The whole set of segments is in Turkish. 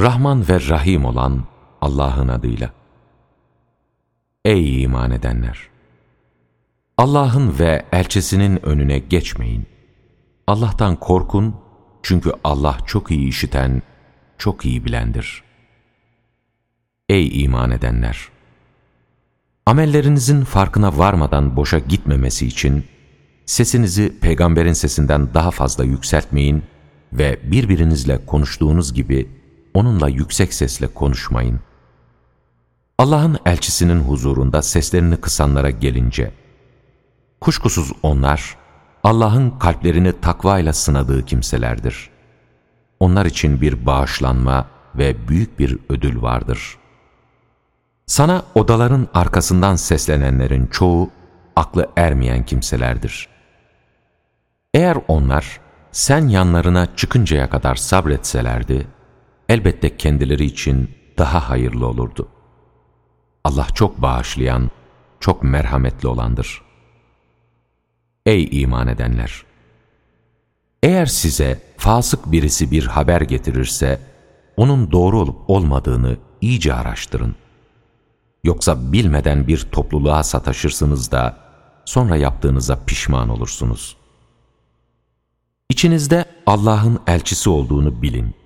Rahman ve Rahim olan Allah'ın adıyla. Ey iman edenler! Allah'ın ve elçisinin önüne geçmeyin. Allah'tan korkun çünkü Allah çok iyi işiten, çok iyi bilendir. Ey iman edenler! Amellerinizin farkına varmadan boşa gitmemesi için sesinizi peygamberin sesinden daha fazla yükseltmeyin ve birbirinizle konuştuğunuz gibi onunla yüksek sesle konuşmayın. Allah'ın elçisinin huzurunda seslerini kısanlara gelince, kuşkusuz onlar, Allah'ın kalplerini takvayla sınadığı kimselerdir. Onlar için bir bağışlanma ve büyük bir ödül vardır. Sana odaların arkasından seslenenlerin çoğu, aklı ermeyen kimselerdir. Eğer onlar, sen yanlarına çıkıncaya kadar sabretselerdi, elbette kendileri için daha hayırlı olurdu. Allah çok bağışlayan, çok merhametli olandır. Ey iman edenler! Eğer size fasık birisi bir haber getirirse, onun doğru olup olmadığını iyice araştırın. Yoksa bilmeden bir topluluğa sataşırsınız da, sonra yaptığınıza pişman olursunuz. İçinizde Allah'ın elçisi olduğunu bilin.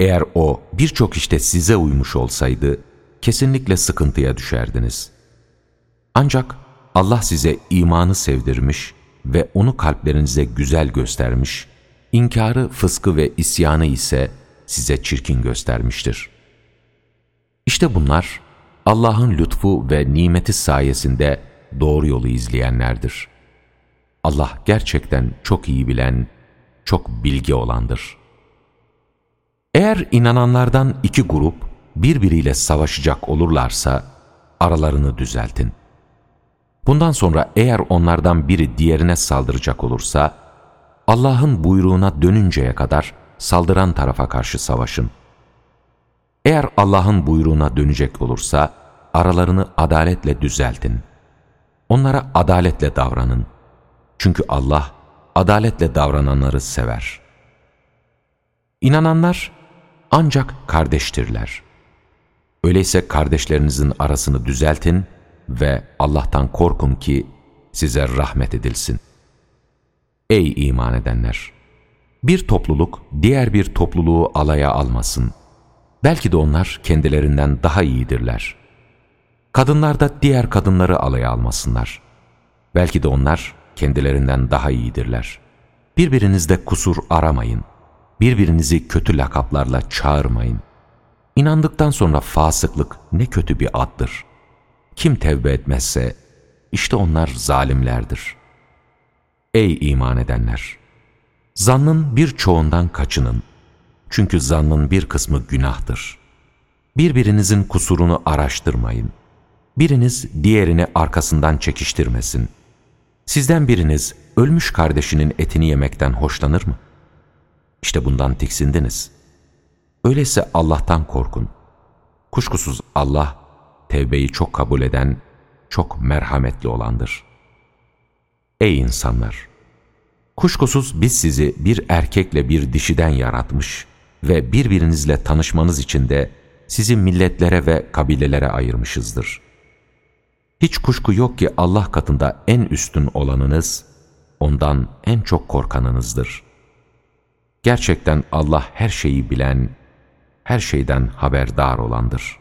Eğer o birçok işte size uymuş olsaydı, kesinlikle sıkıntıya düşerdiniz. Ancak Allah size imanı sevdirmiş ve onu kalplerinize güzel göstermiş, inkarı, fıskı ve isyanı ise size çirkin göstermiştir. İşte bunlar Allah'ın lütfu ve nimeti sayesinde doğru yolu izleyenlerdir. Allah gerçekten çok iyi bilen, çok bilgi olandır.'' Eğer inananlardan iki grup birbiriyle savaşacak olurlarsa aralarını düzeltin. Bundan sonra eğer onlardan biri diğerine saldıracak olursa Allah'ın buyruğuna dönünceye kadar saldıran tarafa karşı savaşın. Eğer Allah'ın buyruğuna dönecek olursa aralarını adaletle düzeltin. Onlara adaletle davranın. Çünkü Allah adaletle davrananları sever. İnananlar ancak kardeştirler. Öyleyse kardeşlerinizin arasını düzeltin ve Allah'tan korkun ki size rahmet edilsin. Ey iman edenler! Bir topluluk diğer bir topluluğu alaya almasın. Belki de onlar kendilerinden daha iyidirler. Kadınlar da diğer kadınları alaya almasınlar. Belki de onlar kendilerinden daha iyidirler. Birbirinizde kusur aramayın. Birbirinizi kötü lakaplarla çağırmayın. İnandıktan sonra fasıklık ne kötü bir addır. Kim tevbe etmezse işte onlar zalimlerdir. Ey iman edenler! Zannın birçoğundan kaçının. Çünkü zannın bir kısmı günahtır. Birbirinizin kusurunu araştırmayın. Biriniz diğerini arkasından çekiştirmesin. Sizden biriniz ölmüş kardeşinin etini yemekten hoşlanır mı? İşte bundan tiksindiniz. Öyleyse Allah'tan korkun. Kuşkusuz Allah, tevbeyi çok kabul eden, çok merhametli olandır. Ey insanlar! Kuşkusuz biz sizi bir erkekle bir dişiden yaratmış ve birbirinizle tanışmanız için de sizi milletlere ve kabilelere ayırmışızdır. Hiç kuşku yok ki Allah katında en üstün olanınız, ondan en çok korkanınızdır.'' Gerçekten Allah her şeyi bilen, her şeyden haberdar olandır.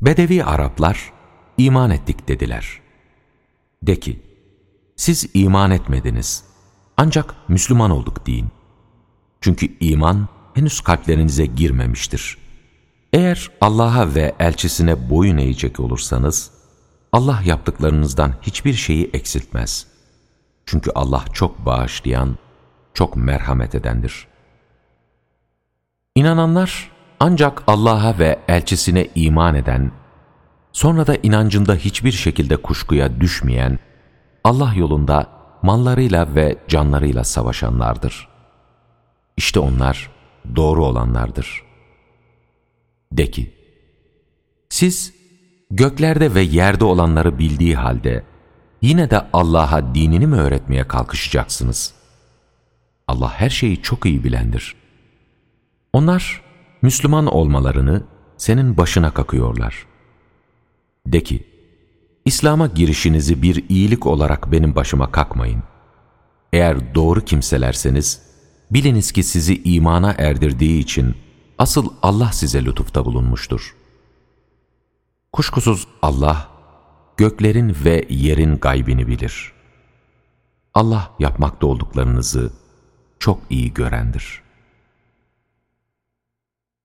Bedevi Araplar, iman ettik dediler. De ki, siz iman etmediniz, ancak Müslüman olduk deyin. Çünkü iman henüz kalplerinize girmemiştir. Eğer Allah'a ve elçisine boyun eğecek olursanız, Allah yaptıklarınızdan hiçbir şeyi eksiltmez. Çünkü Allah çok bağışlayan, çok merhamet edendir. İnananlar ancak Allah'a ve elçisine iman eden, sonra da inancında hiçbir şekilde kuşkuya düşmeyen, Allah yolunda mallarıyla ve canlarıyla savaşanlardır. İşte onlar doğru olanlardır. De ki, siz göklerde ve yerde olanları bildiği halde yine de Allah'a dinini mi öğretmeye kalkışacaksınız?'' Allah her şeyi çok iyi bilendir. Onlar Müslüman olmalarını senin başına kakıyorlar. De ki, İslam'a girişinizi bir iyilik olarak benim başıma kakmayın. Eğer doğru kimselerseniz, biliniz ki sizi imana erdirdiği için asıl Allah size lütufta bulunmuştur. Kuşkusuz Allah, göklerin ve yerin gaybini bilir. Allah yapmakta olduklarınızı çok iyi görendir.''